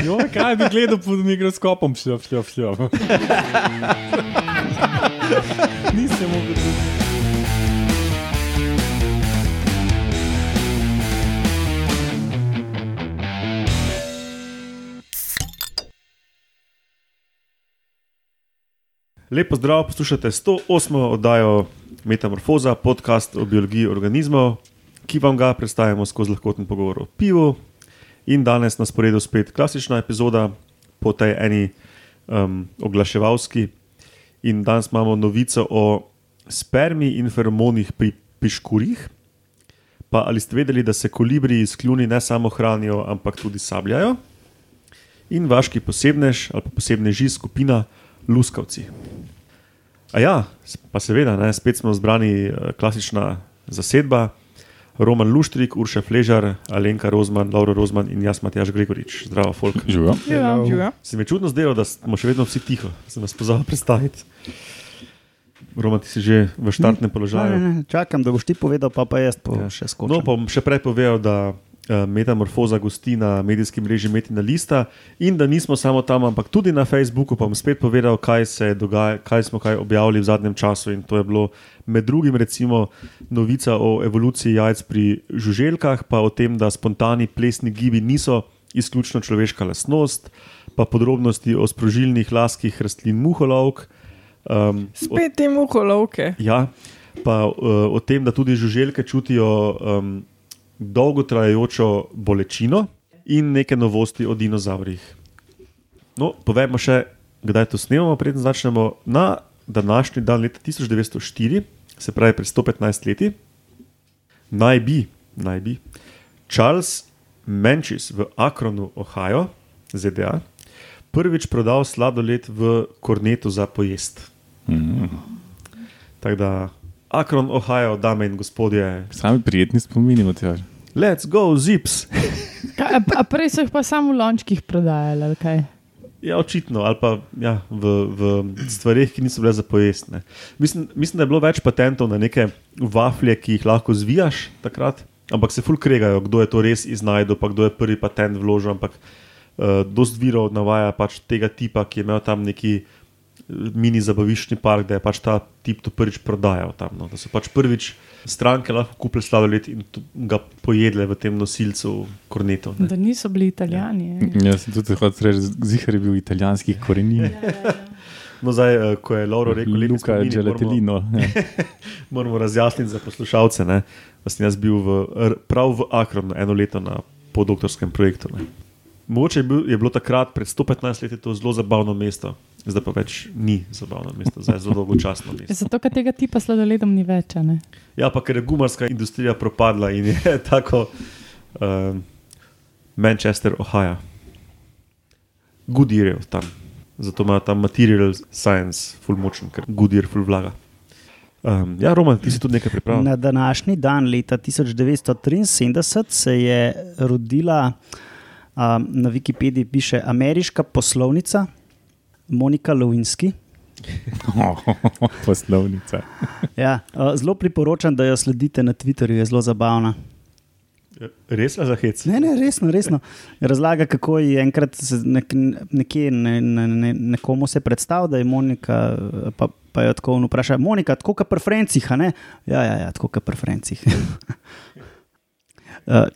Jo, kaj bi gledal pod mikroskopom, šlop, šlop, šlop. Nisem mogel drugega. Lepo zdrav, poslušate 108. oddajo Metamorfoza, podcast o biologiji organizmov, ki vam ga predstavljamo skozi lahkoten pogovor o pivu. In danes na sporedu spet klasična epizoda po tej eni um, oglaševalski. In danes imamo novico o spermi in feromonih pri piškurjih. Pa ali ste vedeli, da se kolibri iz kljuni ne samo hranijo, ampak tudi sabljajo? In vaški posebnež ali pa posebneži skupina luskavci. A ja, pa seveda, ne, spet smo zbrani eh, klasična zasedba. Roman Luštrik, Urša Fležar, Alenka Rozman, Laura Rozman in jaz, Matjaš Gregorič. Zdravo, folk. Živijo. Živijo. Se mi je čudno zdelo, da smo še vedno vsi tiho, da se nas pozval predstaviti. Roman, ti si že v štartnem položaju. Ne, ne, čakam, da boš ti povedal, pa, pa jaz po Ja. še skočim. No, pa bom še prej povedal, da Metamorfoza gosti na medijskem mreži Metina Lista in da nismo samo tam, ampak tudi na Facebooku. Pa bom spet povedal, kaj se je dogajalo, kaj smo kaj objavili v zadnjem času. In to je bilo med drugim recimo novica o evoluciji jajc pri žuželkah, pa o tem, da spontani plesni gibi niso izključno človeška lastnost, pa podrobnosti o sprožilnih laskih rastlin muholovk. Um, Spet te muholovke. Ja, pa uh, o tem, da tudi žuželke čutijo um, dolgotrajajočo bolečino in neke novosti o dinozavrih. No, povejmo še, kdaj to snemamo, preden začnemo. Na današnji dan, leta 1904, se pravi pred 115 leti, naj bi, naj bi Charles Menchis v Akronu, Ohio, ZDA, prvič prodal sladoled v kornetu za pojest. Tako da, Akron, Ohio, dame in gospodje, Sami prijetni spomini, Matjaž. Let's go, zips. Kaj, a, a prej so jih pa samo v lončkih prodajali. ali kaj? Ja, očitno, ali pa ja, v, v stvarih, ki niso bile za pojest. ne. Mislim, mislim, da je bilo več patentov na neke vaflje, ki jih lahko zvijaš takrat, ampak se ful kregajo, kdo je to res iznajdel, pa kdo je prvi patent vložil. Ampak uh, dost virov navaja pač tega tipa, ki je imel tam neki eh, mini zabaviščni park, da je pač ta tip to prvič prodajal tam. No. Da so pač prvič stranke lahko kupili sladoled in ga pojedle v tem nosilcu kornetov. ne. Da niso bili italijani. Jaz sem tudi hotel reči, zihar je bil italijanskih korenin. No, zdaj, eh, ko je Lauro rekel, da Luka je Gelatelino. ja. moramo razjasniti za poslušalce. Ne? Sem jaz bil v, prav v Akronu eno leto na podoktorskem projektu. Ne? Mogoče je, bil, je bilo takrat, pred 115 leti, to zelo zabavno mesto, zdaj pa več ni zabavno mesto, zdaj je zelo dolgočasno mesto. Zato, ker tega tipa sladoledom ni več. a ne? Ja, pa ker je gumarska industrija propadla in je tako um, Manchester, Ohio. Goodyear je tam, zato ima tam material science, full močen, ker Goodyear full vlaga. Um, ja, Roman, ti si tudi nekaj pripravil. Na današnji dan, leta 1973, se je rodila, um, na Wikipediji piše, ameriška poslovnica Monika Lewinsky. Poslovnica. Ja, zelo priporočam, da jo sledite na Twitterju, je zelo zabavna. Res je za hec. Ne, ne, resno, resno. Razlaga, kako je enkrat se nek, nekje ne, ne, ne, nekomu se predstavil, da je Monika. Pa, pa jo tako on vpraša, Monika, tako kot pri Francih. a ne?" Ja, ja, ja tako kot pri Francih.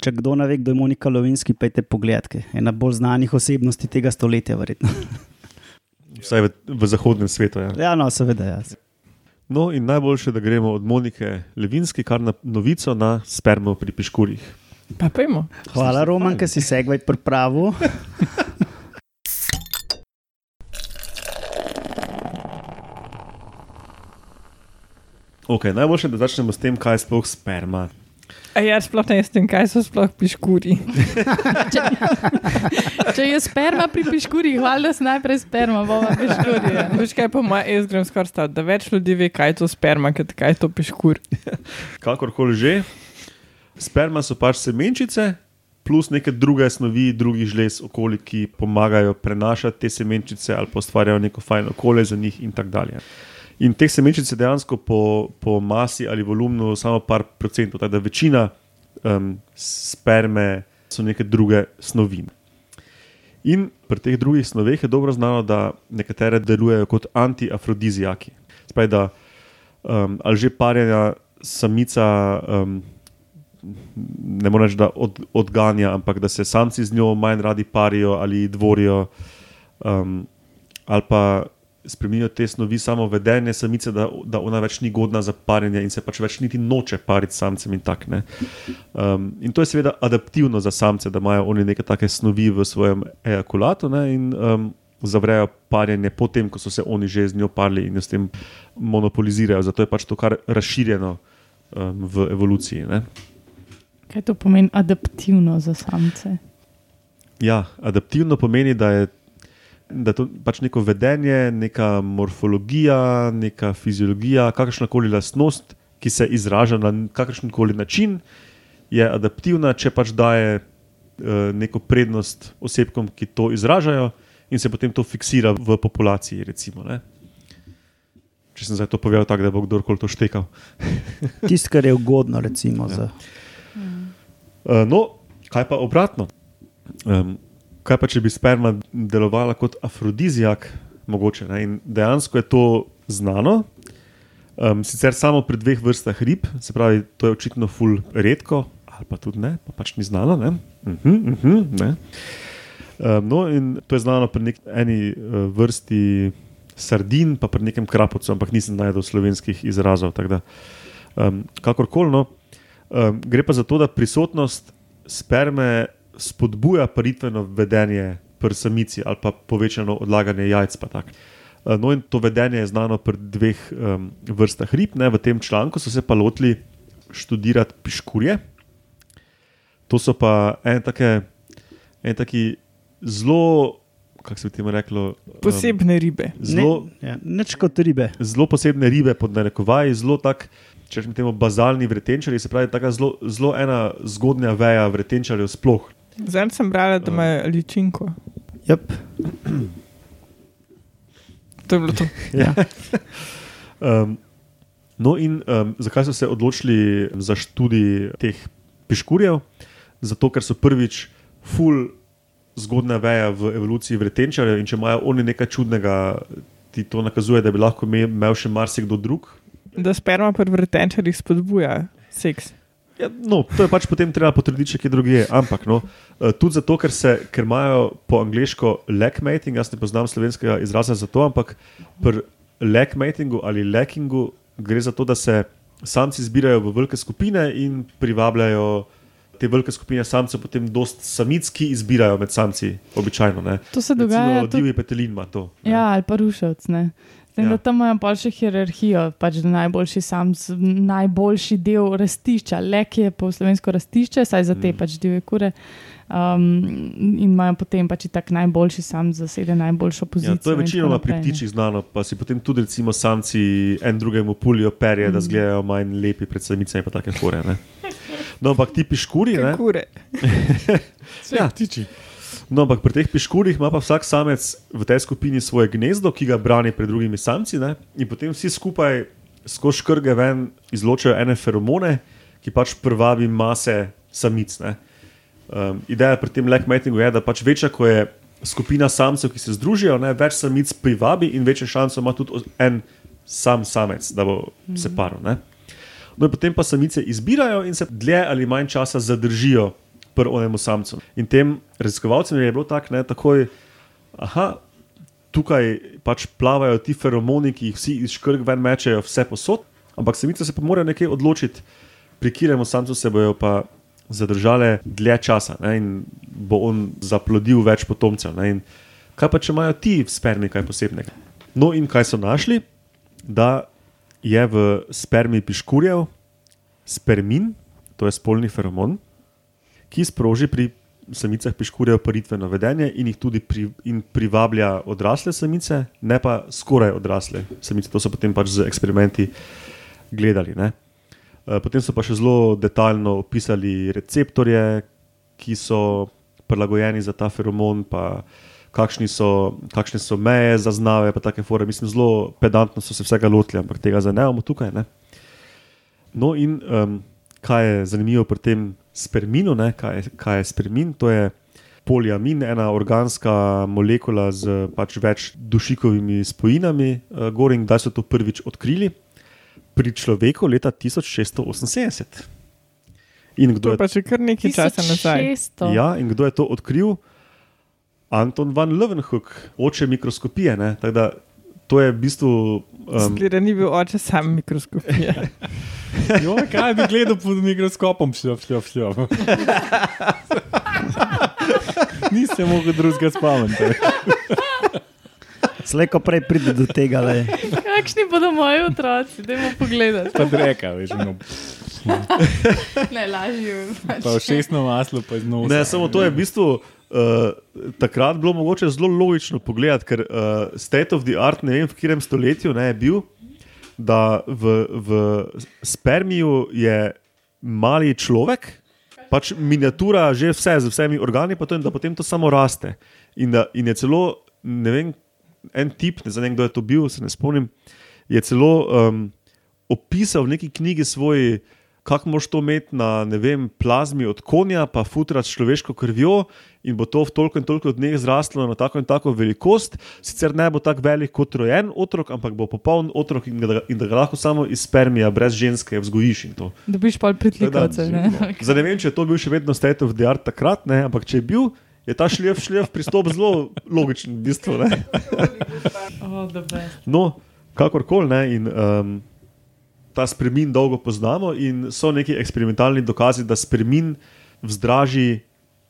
Če kdo ne ve, kdo je Monika Lovinski, pejte pogled, je ena bolj znanih osebnosti tega stoletja, verjetno. Vsaj v, v zahodnem svetu. Ja. Ja, no, seveda, ja. No, in najboljše, da gremo od Monike Levinske, kar na novico na spermo pri piškurjih. Pa pojmo. Hvala, Roman, ki si segvaj pripravil. Okay, najboljše, da začnemo s tem, kaj je sploh sperma. A jaz sploh ne vem, kaj so sploh piškuri. če, če je sperma pri piškurjih, valjda se najprej sperma, bomo piškuri. Veš kaj po mojem, jaz grem skoraj stav, da več ljudi ve, kaj je to sperma, kot kaj je to piškur. Kakorkoli že, sperma so pač semenčice, plus neke druge snovi, drugih žlez okoli, ki pomagajo prenašati te semenčice ali pa ustvarjajo neko fajn okolje za njih in tako dalje. In teh semenčic je dejansko po, po masi ali volumnu samo par procentov, tako da večina um, sperme so neke druge snovi. In pri teh drugih snoveh je dobro znano, da nekatere delujejo kot antiafrodizijaki. Spravi, da um, ali že parjenja samica. Um, Ne moreš, da od, odganja, ampak da se samci z njo manj radi parijo ali dvorijo, um, ali pa spremenijo te snovi samo vedenje samice, da, da ona več ni godna za parjenje in se pač več niti noče pariti samcem. In, tak, um, in to je seveda adaptivno za samce, da imajo oni neke take snovi v svojem ejakulatu ne, in um, zavrejo parjenje, potem ko so se oni že z njo parili in jo s tem monopolizirajo. Zato je pač to kar razširjeno um, v evoluciji. Ne. Kaj to pomeni adaptivno za samce? Ja, adaptivno pomeni, da je da je to pač neko vedenje, neka morfologija, neka fiziologija, kakršna koli lastnost, ki se izraža na kakršen koli način, je adaptivna, če pač daje uh, neko prednost osebkom, ki to izražajo, in se potem to fiksira v populaciji. Recimo, če sem zdaj to povedal tako, da bo kdorkoli to štekal. Tisto, kar je ugodno, recimo. Ja. Za... Uh, no, kaj pa obratno? Um, kaj pa če bi sperma delovala kot afrodizijak, mogoče. Ne? In dejansko je to znano. Um, sicer samo pri dveh vrstah rib, se pravi, to je očitno ful redko, ali pa tudi ne, pa pač ni znano. Ne? Uh -huh, uh -huh, ne? Um, no, in to je znano pri eni uh, vrsti sardin, pa pri nekem krapovcu, ampak nisem najdel slovenskih izrazov. Da, um, kakorkoli, no, um, gre pa za to, da prisotnost sperme spodbuja paritveno vedenje pri samici ali pa povečano odlaganje jajc. Eh, no, in to vedenje je znano pri dveh um, vrstah rib. Ne? V tem članku so se pa lotili študirati piškurje. To so pa en, take, en taki zelo, kako se bi temu reklo, posebne ribe. Zelo, ne, ja, neč kot ribe. Zelo posebne ribe, pod narekovaji, zelo tak. Če rečemo temu bazalni vretenčari, se pravi, tako zelo, zelo ena zgodnja veja vretenčarjev sploh. Zdaj sem brala, da ima ličinko. Yep. To je bilo to. ja. um, no, in um, zakaj so se odločili za študij teh piškurjev? Zato, ker so prvič ful zgodna veja v evoluciji vretenčarjev in če imajo oni nekaj čudnega, ti to nakazuje, da bi lahko imel še marsikdo drug. Da sperma pri vretenčarjih spodbuja seks. Ja, no, to je pač potem treba potrditi, če kje drugje. Ampak no, eh, tudi zato, ker, se, ker imajo po angliško lekmating, jaz ne poznam slovenskega izraza za to, ampak pri lekmatingu ali lekingu gre za to, da se samci zbirajo v velike skupine in privabljajo te velike skupine samcev, potem dost samic, ki izbirajo med samci, običajno. Ne. To se dogaja. Recimo, divji petelin ima to. Ne. Ja, ali pa ruševc. Ja. Da tam imajo pač hierarhijo, pač da najboljši sam, najboljši del rastišča, lek je po slovensko rastišče, saj za te mm. pač divje kure. Um, in imajo potem pač tako najboljši sam zasede najboljšo pozicijo. Ja, to je večinoma pri ptičih znano, pa si potem tudi recimo samci en drugemu pulijo perje, mm. da zgledajo manj lepi pred samicami in take fore. No, ampak ti piškuri. Kure. ja, ptiči. No, ampak pri teh piškurjih ima pa vsak samec v tej skupini svoje gnezdo, ki ga brani pred drugimi samci, ne? in potem vsi skupaj skozi krge ven izločajo ene feromone, ki pač privabi mase samic. Um, ideja pri tem lekmetingu je, da pač večja, ko je skupina samcev, ki se združijo, ne? več samic privabi in večjo šanso ima tudi en sam samec, da bo se paril. No, potem pa samice izbirajo in se dlje ali manj časa zadržijo pri onemu samcu. In tem raziskovalcem je bilo tako, da takoj, aha, tukaj pač plavajo ti feromoni, ki jih vsi iz škrg ven mečejo, vse posod, ampak samice se pa morajo nekaj odločiti, pri katerem samcu se bojo pa zadržale dlje časa ne, in bo on zaplodil več potomcev. Ne, kaj pa če imajo ti v spermi kaj posebnega? No, in kaj so našli? Da je v spermi piškurjev spermin, to je spolni feromon, ki sproži pri samicah piškurjev paritveno vedenje in jih tudi pri, in privablja odrasle samice, ne pa skoraj odrasle samice. To so potem pač z eksperimenti gledali. Ne. Eh, potem so pa še zelo detaljno opisali receptorje, ki so prilagojeni za ta feromon, pa kakšni so, kakšne so meje zaznave, pa take fore. Mislim, zelo pedantno so se vsega lotili, ampak tega zdaj ne imamo tukaj. No, in um, kaj je zanimivo pri tem sperminu, ne, kaj, je, kaj je spermin. To je poliamin, ena organska molekula z pač več dušikovimi spojinami, uh, gor in kdaj so to prvič odkrili? Pri človeku leta 1678. In To kdo je pa že kar nekaj časa nazaj. 1600. Ja, in kdo je to odkril? Anton van Leeuwenhoek, oče mikroskopije. ne. Tako da To je v bistvu. Um, Zgleda, ni bil oče sam mikroskopije. Jo, kaj bi gledal pod mikroskopom, šlo, šlo, šlo. Nisem mogel drugega spomniti. Slejko prej pride do tega. Le. Kakšni bodo moji otroci, da jim pogledati? Pa reka, veš, no, Ne, lažje. pa v šestno maslo, pa znova. ne, samo to je v bistvu. Uh, takrat bilo mogoče zelo logično pogledati, ker uh, state of the art, ne vem v katerem stoletju ne, je bil, da v, v spermiju je mali človek, pač miniatura, že vse z vsemi organi, pa to, in da potem to samo raste. In, da, in je celo, ne vem, en tip, ne vem, kdo je to bil, se ne spomnim, je celo um, opisal v neki knjigi svoj. Kako moš to imeti na vem, plazmi od konja, pa futra s človeško krvjo, in bo to v toliko in toliko dneh zraslo na tako in tako velikost. Sicer ne bo tako velik kot rojen otrok, ampak bo popoln otrok in da, in da ga lahko samo iz spermija, brez ženske, vzgojiš. in to. Dobiš pa pritlikavce. Zdaj ne vem, če je to bil še vedno state of the art takrat, ne, ampak če je bil, je ta šlef, šlef pristop zelo logičen. V bistvu, ne. Oh, no, kakorkoli. ne, in, Um, ta spremin dolgo poznamo, in so neki eksperimentalni dokazi, da spremin vzdraži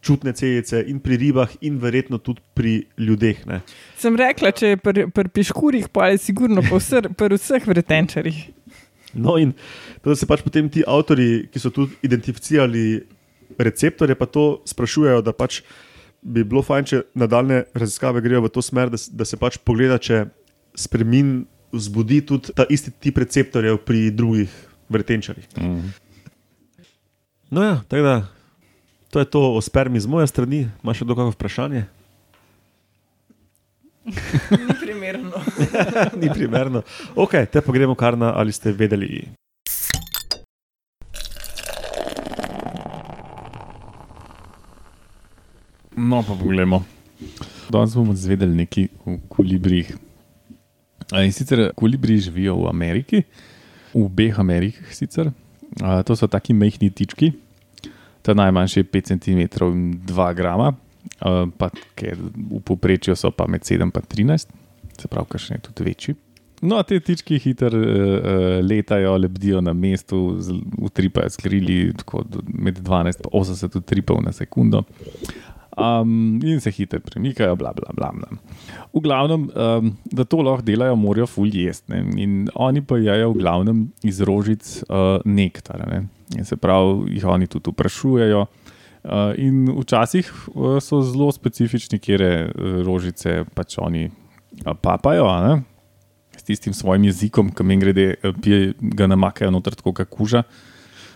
čutne celice in pri ribah, in verjetno tudi pri ljudeh. Ne. Sem rekla, če je pri, pri piškurjih, pa je sigurno po vseh, pri vseh vretenčarjih. No, in da se pač potem ti avtori, ki so tudi identificirali receptorje, pa to sprašujejo, da pač bi bilo fajn, če nadaljne raziskave grejo v to smer, da, se- da se pač pogleda, če spremin vzbudi tudi ta isti tip receptorjev pri drugih vretenčarjih. Mhm. No, ja, tako da to je to o spermi z moje strani. Imaš še kakšno vprašanje? Ni primerno. Ni primerno. Ok, te pa gremo kar na ali ste vedeli. No, pa poglejmo. Danes bomo izvedeli nekaj o kolibrih. In sicer kolibri živijo v Ameriki, v obeh Amerikah sicer. To so taki majhni tički, ta najmanjši je 5 cm in 2 grama, pa ker v povprečju so pa med 7 in 13, se pravi, kar še ne tudi večji. No, te tički hitro uh, letajo, lebdijo na mestu, utripajo s krili, tako med 12 in 80 utripov na sekundo. Um, in se hitro premikajo, bla, bla, bla. bla. V glavnem, um, da to lahko delajo, morajo ful jesti. In oni pa jejo v glavnem iz rožic uh, nektar. Ne. Se pravi, jih oni tudi vprašujejo. Uh, in včasih uh, so zelo specifični, kje rožice pač oni uh, papajo. Ne? S tistim svojim jezikom, ki jim grede, eh, pije, ga namakajo noter, kot kuža.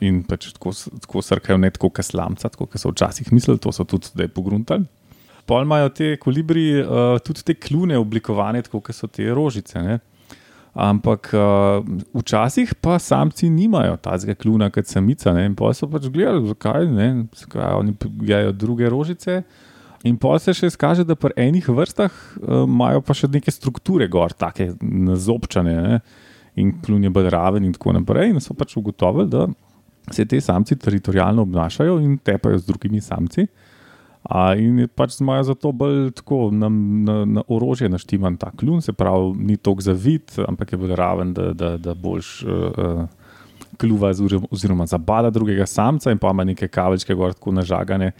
In pač tako, tako srkajo, ne tako kot slamca, tako kot so včasih mislili, to so tudi zdaj pogruntali. Pol imajo te kolibri uh, tudi te kljune oblikovane, tako kot so te rožice. Ne? Ampak uh, včasih pa samci nimajo tazga kljuna kot samica. Ne? In pa so pač gledali, zakaj ne, zakaj oni jedo druge rožice. In pa se še izkaže, da pri enih vrstah uh, imajo pa še neke strukture gor, tako nazobčane. Ne? In kljun je bolj raven, in tako naprej. In so pač ugotovili, da se te samci teritorijalno obnašajo in tepajo z drugimi samci. A, in pač imajo zato bolj tako na, na, na orožje naštiman ta kljun, se pravi, ni tako zavit, ampak je bolj raven, da, da, da boljš uh, uh, kljuva oziroma, zabada drugega samca, in pa ima neke kavečke gor tako nažagane,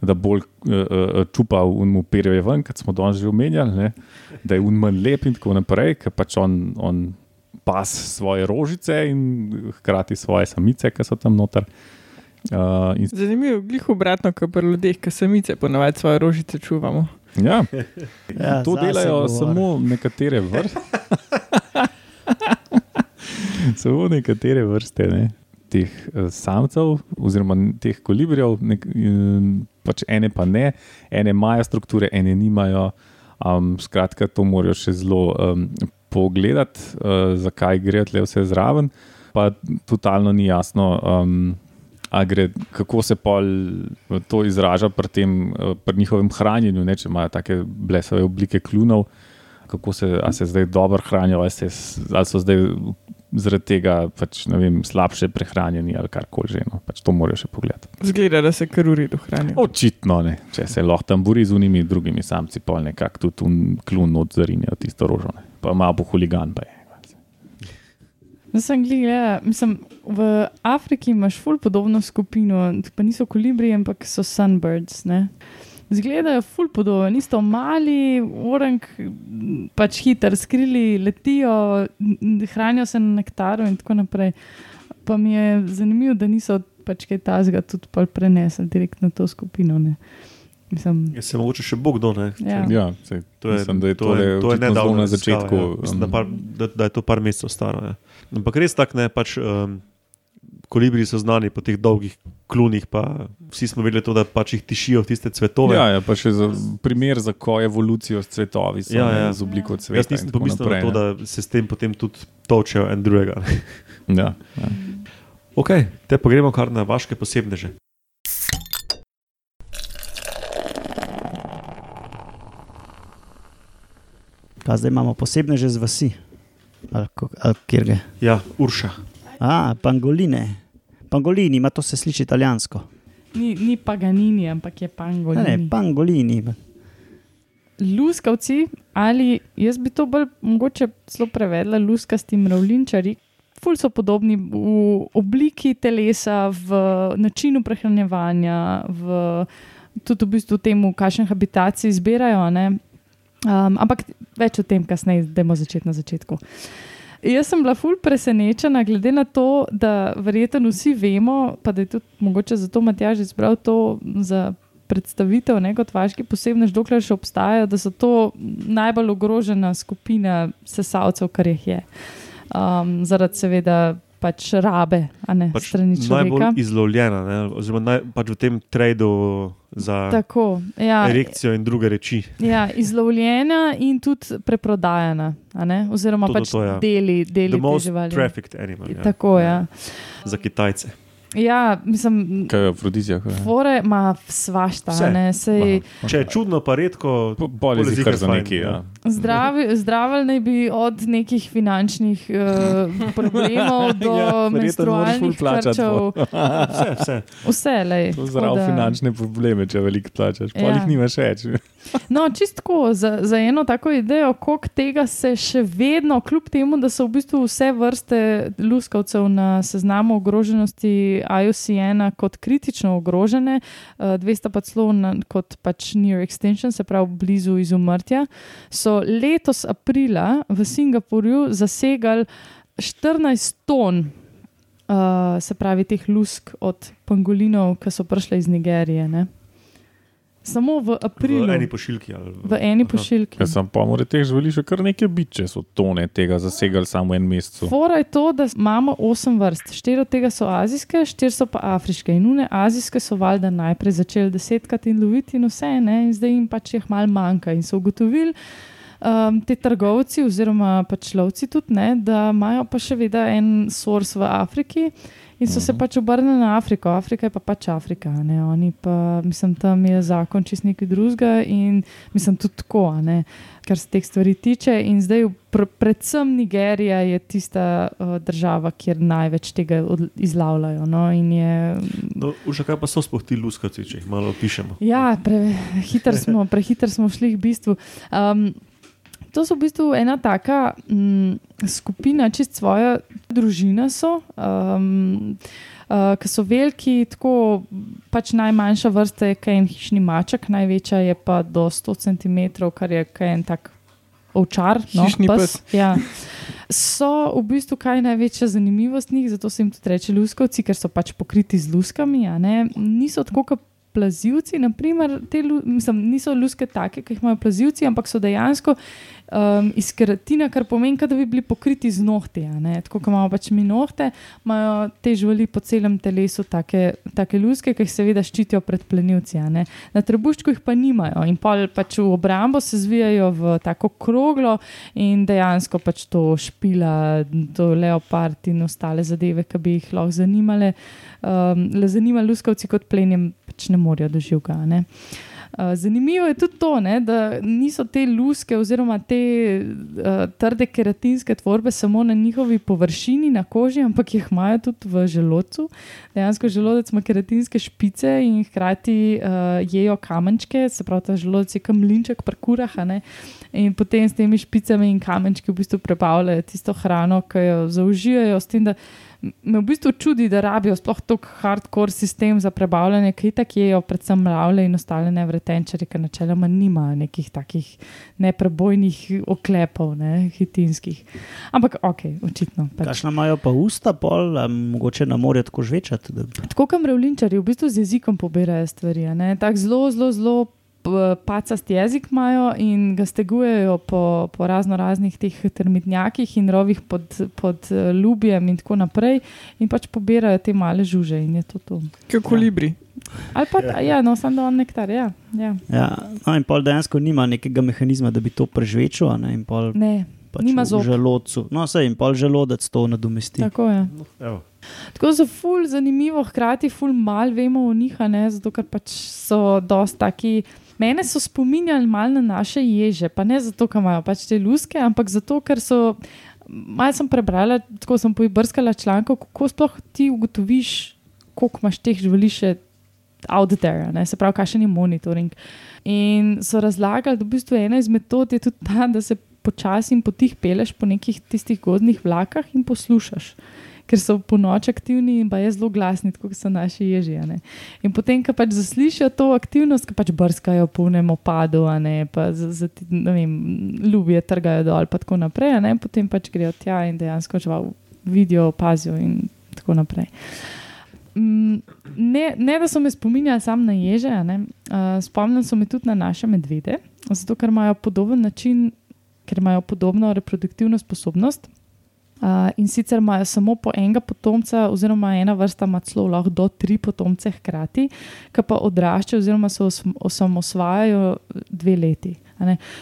da bolj uh, uh, čupa in mu perje ven, kot smo danes že omenjali, ne, da je un manj lep in tako naprej, ker pač on. on Pas svoje rožice in hkrati svoje samice, ki so tam noter. Uh, in Zanimivo, glih obratno, kot pri ljudeh, ki samice ponavadi svoje rožice čuvamo. Ja, Ja, to delajo samo nekatere vrste. samo nekatere vrste ne, teh uh, samcev, oziroma teh kolibrijev, nek, um, pač ene pa ne, ene imajo strukture, ene nimajo. Um, skratka, to morajo še zelo um, pogledati, uh, zakaj gre tle vse zraven. Pa totalno ni jasno, um, gre, kako se pol eh, to izraža pri, tem, eh, pri njihovem hranjenju, ne, če imajo take blesave oblike klunov, kako se, a se zdaj dobro hranijo, ali, se, ali so zdaj zaradi tega pač, vem, slabše prehranjeni ali karkoli že. No. Pač to morajo še pogledati. Zgleda, da se kar uri dohranijo. Očitno ne, če se lahko tam bori z unimi drugimi samci, pol nekako tudi un klun odzarijo tisto rožo, ne. Pa malo po huligan pa je. Jaz sem gledal, mislim, v Afriki imaš ful podobno skupino, pa niso kolibri, ampak so sunbirds. Ne? Zgledajo ful podobno, niso mali, orang, pač hiter, skrili, letijo, hranijo se na nektaru in tako naprej. Pa mi je zanimivo, da niso pač kaj tazga tudi prenesli direkt na to skupino. Ne? Mislim, Je se mogoče še Bog do ne. Ja. Ja, sej, To je, mislim, da je to je, to je nedavno na raziskava, začetku. Ja. Mislim, da, um, par, da, da je to par mesecev staro. Ja. Ampak res tako ne, pač um, kolibri so znani po teh dolgih klunih, pa vsi smo vedeli to, da pač jih tišijo v tiste cvetove. Ja, ja, pa še za primer za ko evolucijo s cvetovi, so, Ja, ja, ja. ja. z obliko cveta. Jaz nisem pomislil na naprej, to, ne. da se s tem potem tudi točejo en drugega. Ja, ja. ok, te pa gremo kar na vaše posebneže. Pa zdaj imamo posebne že z vasi. Ali, ali kjer gre? Ja, Urša. A, pangoline. Pangolini, ima to se sliši italijansko. ni, ni paganini, ampak je Ne, pangolini. ne, pangolini. luskavci, ali jaz bi to bolj mogoče celo prevedla, luskasti mravljinčari. Ful so podobni v obliki telesa, v načinu prehranjevanja, v, tudi v bistvu temu, kakšen habitat si izbirajo. ne. Um, ampak več o tem, kasneje, da bomo začeti na začetku. Jaz sem bila ful presenečena, glede na to, da verjetno vsi vemo, pa da je tudi mogoče zato Matjaž izbral to za predstavitev, ne kot vaški posebnež, dokler še obstajajo, da so to najbolj ogrožena skupina sesalcev, kar jih je. Um, zaradi seveda pač rabe, a ne Pač strani človeka. najbolj izlovljena, ne, oziroma naj, pač v tem tradu za Tako, ja, erekcijo in druge reči. ja, izlovljena in tudi preprodajana, a ne? oziroma To, to, pač to, ja. deli, deli The te most živali. trafficked animal. Ja. Tako, ja. Za Kitajce. Ja, mislim, Kaj je afrodizijak? ja. fore ima svašta, Vse. ne, sej. Če je čudno, pa redko. Po- Bolj je ziher za neki. ja. Ja. Zdravi, zdravili naj bi od nekih finančnih uh, problemov do Ja, moraš ful menstrualnih plačati krčev. Vse, vse. Vse, lej. Zdrav da- finančne probleme, če veliko plačaš. Ja. jih nimaš več. No, čistko za, za eno tako idejo, koliko tega se še vedno, kljub temu, da so v bistvu vse vrste luskavcev na seznamu ogroženosti IOCN kot kritično ogrožene, eh, dve sta pa celo na, kot pač near extinction, se pravi blizu izumrtja, so letos aprila v Singapurju zasegali 14 ton. Uh, se pravi, teh lusk od pangolinov, ki so prišle iz Nigerije. Ne? Samo v aprilu. V eni pošiljki. Ali, V eni Aha. pošiljki. Ker sem pa mora teh živali še kar nekaj biti, če so tone tega zasegali samo en mesec. Fora je to, da imamo osem vrst, štiri od tega so azijske, štiri so pa afriške. In une azijske so valjda najprej začeli desetkrat in loviti in vse, ne? in zdaj jim pač jih malo manjka. In so ugotovili, um, te trgovci oziroma pač lovci tudi, ne, da imajo pa še vedno en source v Afriki. In so se pač obrnili na Afriko, Afrika je pa pač Afrika. Ne? Oni pa, mislim, tam je zakon čist nekaj drugega in mislim tudi tako, ne, kar se teh stvari tiče. In zdaj, pr predvsem Nigerija je tista uh, država, kjer največ tega izlavljajo. No? Je, No, Uša, kaj pa so sploh ti luskavci, če jih malo opišemo? ja, prehiter smo, prehiter smo šli v bistvu. Um, To so v bistvu ena taka m, skupina, čist svoja družina so, um, uh, ki so veliki, tako pač najmanjša vrsta je kaj en hišni maček, največja je pa do 100 cm, kar je kaj en tak ovčar. No, Hišni pes. Ja. So v bistvu kaj največja zanimivost njih, zato se jim tudi reče luskavci, ker so pač pokriti z luskami. Niso tako kot plazivci, naprimer, te, mislim, niso luske take, ki jih imajo plazivci, ampak so dejansko um, iz keratina, kar pomeni, da bi bili pokriti z nohti. Tako kot imamo pač mi nohte, imajo te živali po celem telesu take, take luske, ki jih seveda ščitijo pred plenilci. Na trebuščku jih pa nimajo in pol pač v obrambo se zvijajo v tako kroglo in dejansko pač to špila, to leopard in ostale zadeve, ki bi jih lahko zanimale. Um, le zanima luskavci kot plenjem, pač ne morejo doživega. a Ne? Uh, zanimivo je tudi to, ne, da niso te luske oziroma te uh, trde keratinske tvorbe samo na njihovi površini, na koži, ampak jih imajo tudi v želodcu. Dejansko želodec ima keratinske špice in hkrati uh, jejo kamenčke, se pravi, ta želodec je kamlinček pri kurah. In potem s temi špicami in kamenčki v bistvu prebavljajo tisto hrano, ki jo zaužijajo. s tem, da Me v bistvu čudi, da rabijo sploh tako hardcore sistem za prebavljanje, ki tako jejo, predvsem mravlje in ostale nevretenčari, ki načeloma nimajo nekih takih neprebojnih oklepov, ne, hitinskih. Ampak ok, očitno. Pač. Kakšna imajo pa usta, pol, mogoče na morju tako žvečati. Da... Tako kot mravljinčari, v bistvu z jezikom pobirajo stvari. Tako zelo, zelo, zelo pacast jezik imajo in ga stegujejo po, po razno raznih teh termitnjakih in rovih pod, pod lubjem in tako naprej, in pač pobirajo te male žuže in je to to. Kot kolibri. Ali pa, ja, ja no, samo da on nektar, ja. ja. Ja, no, in pol dejansko nima nekega mehanizma, da bi to prežvečil, a ne, in pol Ne, pač nima v zob. želodcu. No, sej, in pol želodec to nadomesti. tako je. Evo. Tako da so ful zanimivo, hkrati ful mal vemo o njih, a ne, zato ker pač so dosti taki. Mene so spominjali malo na naše ježe, pa ne zato, ker imajo pač te luske, ampak zato, ker so. Malo sem prebrala, tako sem poibrskala člankov, kako sploh ti ugotoviš, koliko imaš teh živali še out there, ne? se pravi, kakšen je monitoring. In so razlagali, da v bistvu ena izmed metod je tudi ta, da se počasi in potih peleš po nekih tistih gozdnih vlakah in poslušaš. Ker so po noč aktivni in pa je zelo glasni, kot so naši ježi. a ne. In potem, ko pač zaslišijo to aktivnost, ko pač brskajo po enem opadu, a ne pa z, z, ne vem, ljubje trgajo dol, pa tako naprej, ne, potem pač grejo tja in dejansko žival vidijo, opazijo in tako naprej. Mm, Ne, ne, da so me spominjali samo na ježe, uh, spomnili so me tudi na naše medvede, zato ker imajo podoben način, ker imajo podobno reproduktivno sposobnost. Uh, in sicer imajo samo po enega potomca, oziroma ena vrsta ima celo lahko do tri potomce hkrati, ki pa odraščajo, oziroma se osamosvajajo dve leti.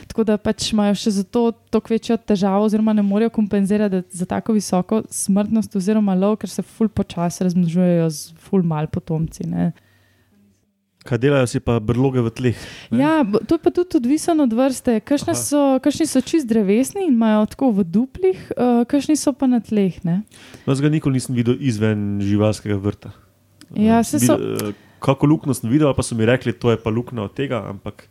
Tako da pač imajo še zato toliko večjo težavo, oziroma ne morejo kompenzirati za tako visoko smrtnost, oziroma lov, ker se ful počasi razmnožujejo z ful mal potomci. Ne. Kaj delajo si pa brloge v tleh? Ne? Ja, to je pa tudi odvisno od vrste. Kakšni so, kakšni so čist drevesni in imajo tako v duplih, uh, kakšni so pa na tleh. Ne? Jaz ga nikoli nisem videl izven živalskega vrta. Ja, Eh, saj so- vid- eh, Kako luknjo sem videl, pa so mi rekli, to je pa luknja od tega, ampak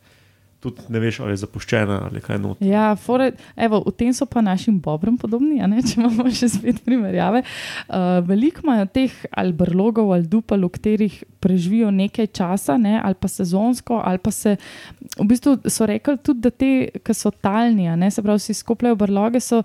tudi ne veš, ali je zapuščena ali kaj not. Ja, fore, evo, v tem so pa našim bobrom podobni, če imamo še spet primerjave. Uh, veliko imajo teh ali brlogov ali dupel, v katerih preživijo nekaj časa, ne, ali pa sezonsko, ali pa se. V bistvu so rekli tudi, da te, ki so talni, ne, se pravi, si skopljajo brloge. So,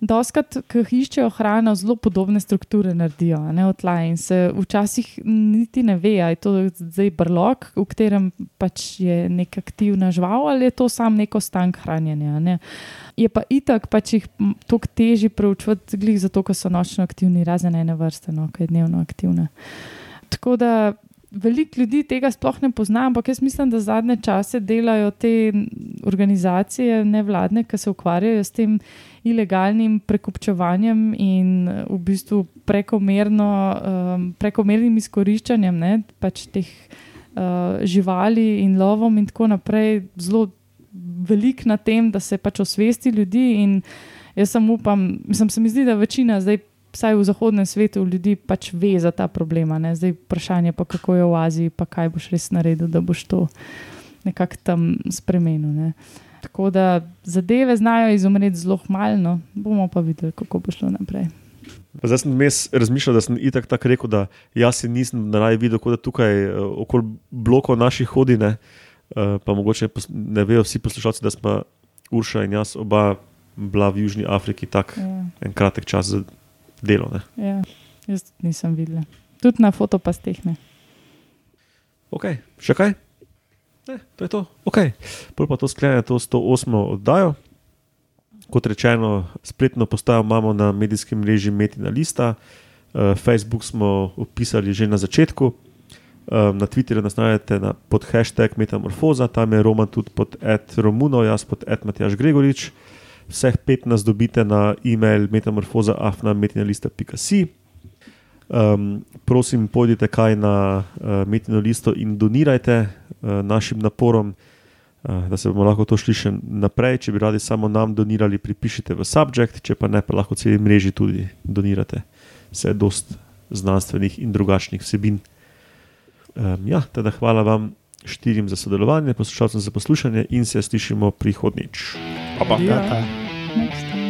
Doskrat, ki iščejo hrano, zelo podobne strukture naredijo, ne od tla. In se včasih niti ne ve, ali je to zdaj brlog, v katerem pač je neka aktivna žival, ali je to sam neko stank hranjenja. Ne. Je pa itak pač jih toliko težje preučevati, glih zato, ker so nočno aktivni, razen ene vrste, no, ki je dnevno aktivna. Tako da veliko ljudi tega sploh ne pozna, ampak jaz mislim, da zadnje čase delajo te organizacije nevladne, ki se ukvarjajo s tem ilegalnim prekupčevanjem in eh, v bistvu prekomerno, um, prekomernim izkoriščanjem ne, pač teh uh, živali in lovom in tako naprej. Zelo velik na tem, da se pač osvesti ljudi jaz sem upam, mislim, se mi zdi, da večina zdaj. Vsaj v zahodnem svetu ljudi pač ve za ta problem. Zdaj vprašanje pa, kako je v Aziji, pa kaj boš res naredil, da boš to nekako tam spremenil. Ne. Tako da zadeve znajo izumreti zelo malo, bomo pa videli, kako bo šlo naprej. Pa Zdaj sem vmes razmišljal, da sem itak tako rekel, da jaz si nisem naraj videl, kot da tukaj eh, okoli blokov naših hodi, ne, Eh, pa mogoče ne vejo vsi poslušalci, da smo Urša in jaz oba bila v Južni Afriki tak Ja, en kratek čas za delo. Ne. ja. Jaz nisem videla. Tudi na fotopasteh ne. Ok, še kaj? Ne, to je to. Ok, prvo pa to sklene to 108. oddajo. Kot rečeno, spletno postajo imamo na medijskem mreži Metina Lista, uh, Facebook smo opisali že na začetku, um, na Twitterju nas najdete na, pod hashtag Metamorfoza, tam je Roman tudi pod Ed Romuno, jaz pod Ed Matjaš Gregorič. Vseh pet nas dobite na e-mail metamorfoza.afna.metinalista.si. Um, prosim, pojdite kaj na uh, Metino listo in donirajte uh, našim naporom, uh, da se bomo lahko to šli še naprej. Če bi radi samo nam donirali, pripišite v subjekt, če pa ne, pa lahko celi mreži tudi donirate. Vse je dost znanstvenih in drugačnih vsebin. Um, ja, teda hvala vam štirim za sodelovanje, poslušalcem za poslušanje in se slišimo prihodnič. Pa pa. Ja. Ta, ta. Next time.